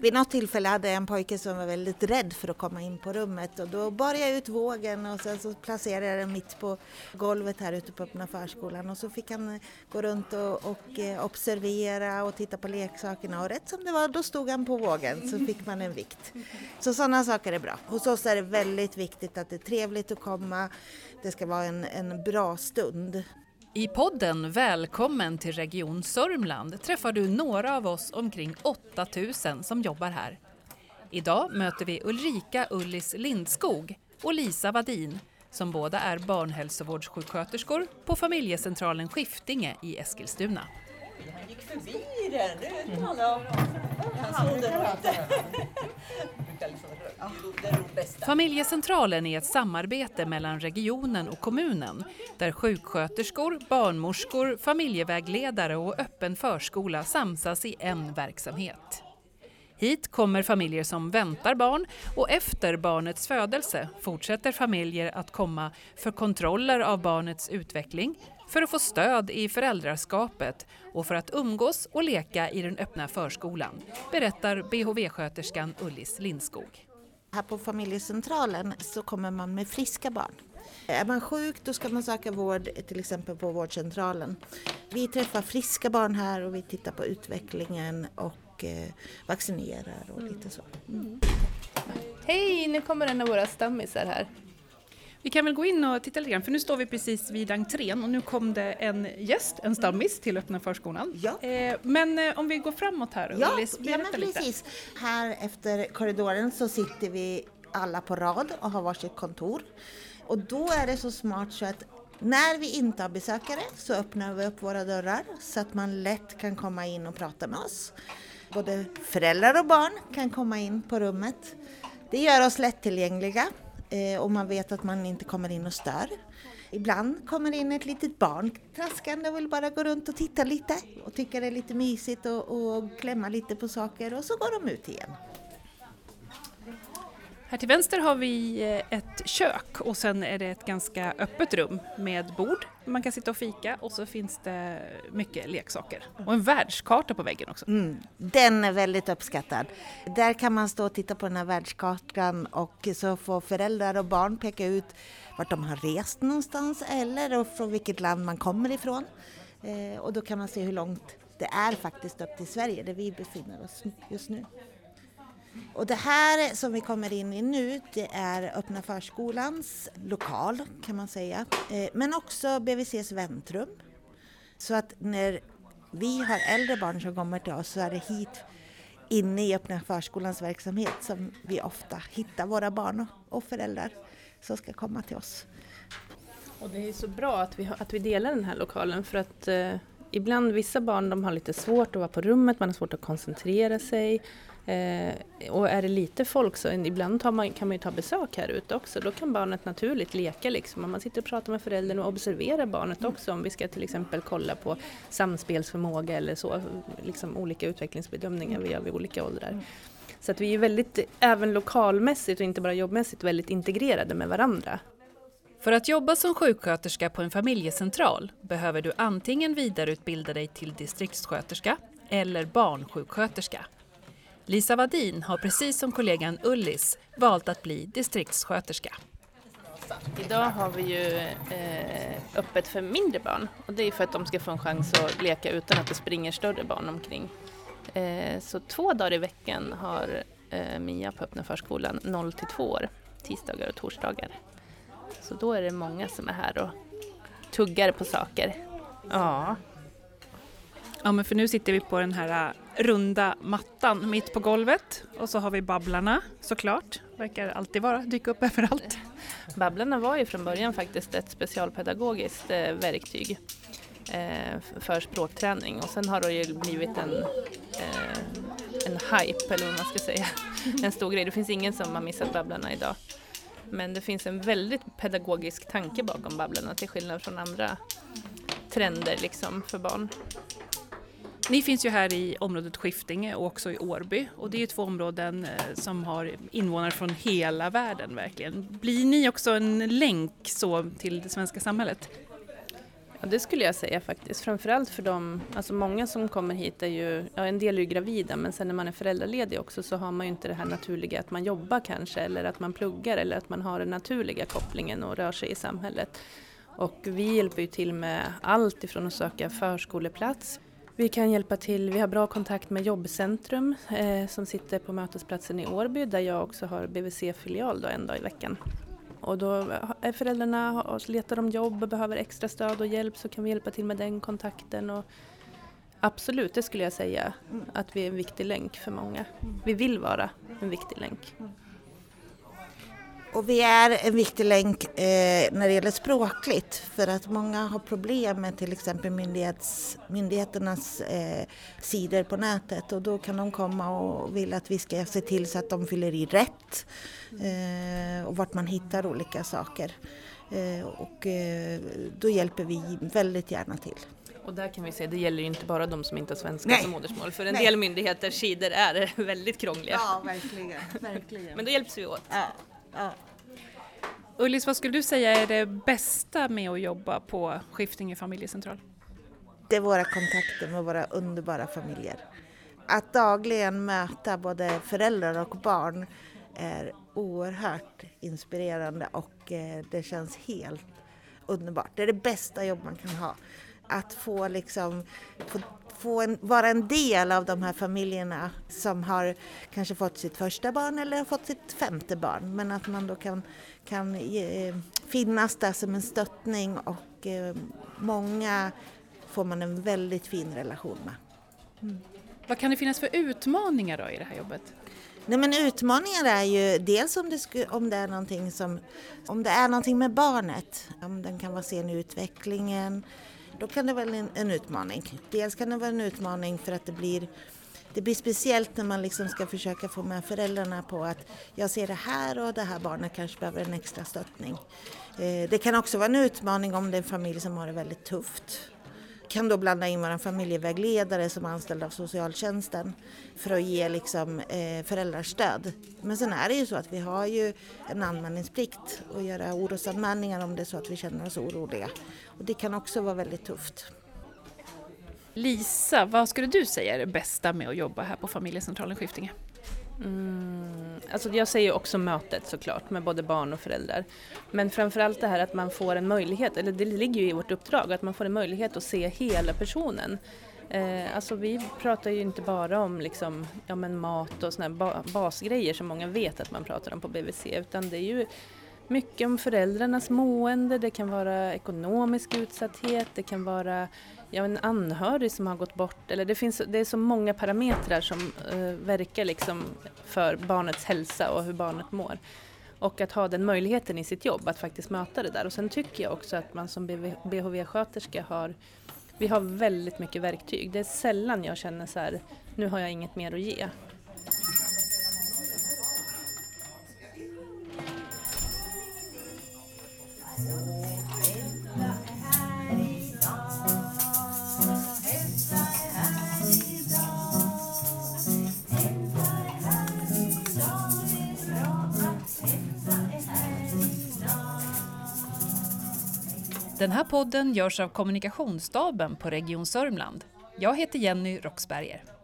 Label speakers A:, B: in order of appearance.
A: Vid något tillfälle hade jag en pojke som var väldigt rädd för att komma in på rummet och då bar jag ut vågen och sen så placerade jag den mitt på golvet här ute på öppna förskolan och så fick han eh, gå runt och, och eh, observera och titta på leksakerna och rätt som det var då stod han på vågen så fick man en vikt. Så sådana saker är bra. Hos oss är det väldigt viktigt att det är trevligt att komma, det ska vara en, en bra stund.
B: I podden Välkommen till Region Sörmland träffar du några av oss omkring 8000 som jobbar här. Idag möter vi Ulrika Ullis Lindskog och Lisa Vadin som båda är barnhälsovårdssjuksköterskor på familjecentralen Skiftinge i Eskilstuna.
C: Han gick förbi den, det vet. Han såg den inte.
B: Familjecentralen är ett samarbete mellan regionen och kommunen där sjuksköterskor, barnmorskor, familjevägledare och öppen förskola samsas i en verksamhet. Hit kommer familjer som väntar barn och efter barnets födelse fortsätter familjer att komma för kontroller av barnets utveckling, för att få stöd i föräldraskapet och för att umgås och leka i den öppna förskolan, berättar BHV-sköterskan Ullis Lindskog.
A: Här på familjecentralen så kommer man med friska barn. Är man sjuk då ska man söka vård till exempel på vårdcentralen. Vi träffar friska barn här och vi tittar på utvecklingen och eh, vaccinerar och lite så. Mm.
D: Hej, nu kommer en av våra stammisar här.
B: Vi kan väl gå in och titta lite grann, för nu står vi precis vid entrén och nu kom det en gäst, en stammis, till öppna förskolan.
A: Ja.
B: Eh, men eh, om vi går framåt här
A: Ja,
B: Ullis,
A: ja
B: berätta
A: men
B: lite.
A: precis. Här efter korridoren så sitter vi alla på rad och har varsitt kontor. Och då är det så smart så att när vi inte har besökare så öppnar vi upp våra dörrar så att man lätt kan komma in och prata med oss. Både föräldrar och barn kan komma in på rummet. Det gör oss lättillgängliga Eh, och man vet att man inte kommer in och stör. Ibland kommer in ett litet barn traskande och vill bara gå runt och titta lite och tycker det är lite mysigt och, och klämma lite på saker och så går de ut igen.
B: Här till vänster har vi eh, ett kök och sen är det ett ganska öppet rum med bord. Man kan sitta och fika och så finns det mycket leksaker. Och en världskarta på väggen också.
A: Mm, den är väldigt uppskattad. Där kan man stå och titta på den här världskartan och så får föräldrar och barn peka ut vart de har rest någonstans eller från vilket land man kommer ifrån. Eh, och då kan man se hur långt det är faktiskt upp till Sverige där vi befinner oss just nu. Och det här som vi kommer in i nu, det är öppna förskolans lokal kan man säga. Eh, men också BVCs väntrum. Så att när vi har äldre barn som kommer till oss så är det hit inne i öppna förskolans verksamhet som vi ofta hittar våra barn och- föräldrar som ska komma till oss.
D: Och det är så bra att vi, att vi delar den här lokalen för att eh, ibland vissa barn de har lite svårt att vara på rummet, man har svårt att koncentrera sig. Eh, och är det lite folk så ibland tar man, kan man ju ta besök här ute också. Då kan barnet naturligt leka liksom. Om man sitter och pratar med föräldern och observerar barnet också. Om vi ska till exempel kolla på samspelsförmåga eller så. Liksom olika utvecklingsbedömningar vi gör vid olika åldrar. Så att vi är väldigt, även lokalmässigt och inte bara jobbmässigt, väldigt integrerade med varandra.
B: För att jobba som sjuksköterska på en familjecentral behöver du antingen vidareutbilda dig till distriktssköterska eller barnsjuksköterska. Lisa Vadin har precis som kollegan Ullis valt att bli distriktssköterska.
D: Idag har vi ju eh, öppet för mindre barn och det är för att de ska få en chans att leka utan att det springer större barn omkring. Eh, så två dagar i veckan har eh, Mia på öppna förskolan 0 till 2 år, tisdagar och torsdagar. Så då är det många som är här och tuggar på saker. Ja,
B: Ja, men för nu sitter vi på den här runda mattan mitt på golvet och så har vi Babblarna såklart. Verkar alltid vara, dyka upp överallt.
D: Babblarna var ju från början faktiskt ett specialpedagogiskt eh, verktyg eh, för språkträning och sen har det ju blivit en, eh, en hype eller vad man ska säga, en stor grej. Det finns ingen som har missat Babblarna idag. Men det finns en väldigt pedagogisk tanke bakom Babblarna till skillnad från andra trender liksom för barn.
B: Ni finns ju här i området Skiftinge och också i Årby och det är ju två områden eh, som har invånare från hela världen verkligen. Blir ni också en länk så till det svenska samhället?
D: Ja, det skulle jag säga faktiskt. Framförallt för de alltså många som kommer hit är ju, ja en del är ju gravida men sen när man är föräldraledig också så har man ju inte det här naturliga att man jobbar kanske eller att man pluggar eller att man har den naturliga kopplingen och rör sig i samhället. Och vi hjälper ju till med allt ifrån att söka förskoleplats. Vi kan hjälpa till, vi har bra kontakt med Jobbcentrum eh, som sitter på mötesplatsen i Årby där jag också har BVC-filial en dag i veckan. Och då är föräldrarna letar de jobb och behöver extra stöd och hjälp så kan vi hjälpa till med den kontakten. Och absolut, det skulle jag säga att vi är en viktig länk för många. Vi vill vara en viktig länk.
A: Och vi är en viktig länk eh, när det gäller språkligt för att många har problem med till exempel myndighets, myndigheternas eh, sidor på nätet och då kan de komma och vill att vi ska se till så att de fyller i rätt eh, och vart man hittar olika saker. Och då hjälper vi väldigt gärna till.
D: Och där kan vi se, det gäller ju inte bara de som inte har svenska Nej. som modersmål, för en Nej. del myndigheters sidor är väldigt krångliga.
A: Ja, verkligen. verkligen.
D: Men då hjälps vi åt.
A: Ja, ja.
B: Ullis, vad skulle du säga är det bästa med att jobba på Skiftinge familjecentral?
A: Det är våra kontakter med våra underbara familjer. Att dagligen möta både föräldrar och barn är oerhört inspirerande och eh, det känns helt underbart. Det är det bästa jobb man kan ha. Att få liksom få få en, vara en del av de här familjerna som har kanske fått sitt första barn eller har fått sitt femte barn. Men att man då kan, kan ge, finnas där som en stöttning och eh, många får man en väldigt fin relation med.
B: Mm. Vad kan det finnas för utmaningar då i det här jobbet?
A: Nej men utmaningar är ju dels om det, sku, om det är någonting som, om det är någonting med barnet, om den kan vara sen i utvecklingen, då kan det vara en, en utmaning. Dels kan det vara en utmaning för att det blir det blir speciellt när man liksom ska försöka få med föräldrarna på att jag ser det här och det här barnet kanske behöver en extra stöttning. Eh, det kan också vara en utmaning om det är en familj som har det väldigt tufft kan då blanda in vår familjevägledare som är anställd av socialtjänsten för att ge liksom, eh, föräldrarstöd. Men sen är det ju så att vi har ju en anmälningsplikt och göra orosanmälningar om det är så att vi känner oss oroliga. Och det kan också vara väldigt tufft.
B: Lisa, vad skulle du säga är det bästa med att jobba här på familjecentralen Skiftinge?
D: Mm, alltså jag säger också mötet såklart med både barn och föräldrar. Men framförallt det här att man får en möjlighet, eller det ligger ju i vårt uppdrag, att man får en möjlighet att se hela personen. Eh, alltså vi pratar ju inte bara om liksom, ja, men mat och såna ba basgrejer som många vet att man pratar om på BVC utan det är ju mycket om föräldrarnas mående, det kan vara ekonomisk utsatthet, det kan vara ja, en anhörig som har gått bort. Eller det, finns, det är så många parametrar som eh, verkar liksom för barnets hälsa och hur barnet mår. Och att ha den möjligheten i sitt jobb att faktiskt möta det där. Och sen tycker jag också att man som BHV-sköterska har vi har väldigt mycket verktyg. Det är sällan jag känner så här, nu har jag inget mer att ge.
B: Den här podden görs av kommunikationsstaben på Region Sörmland. Jag heter Jenny Roxberger.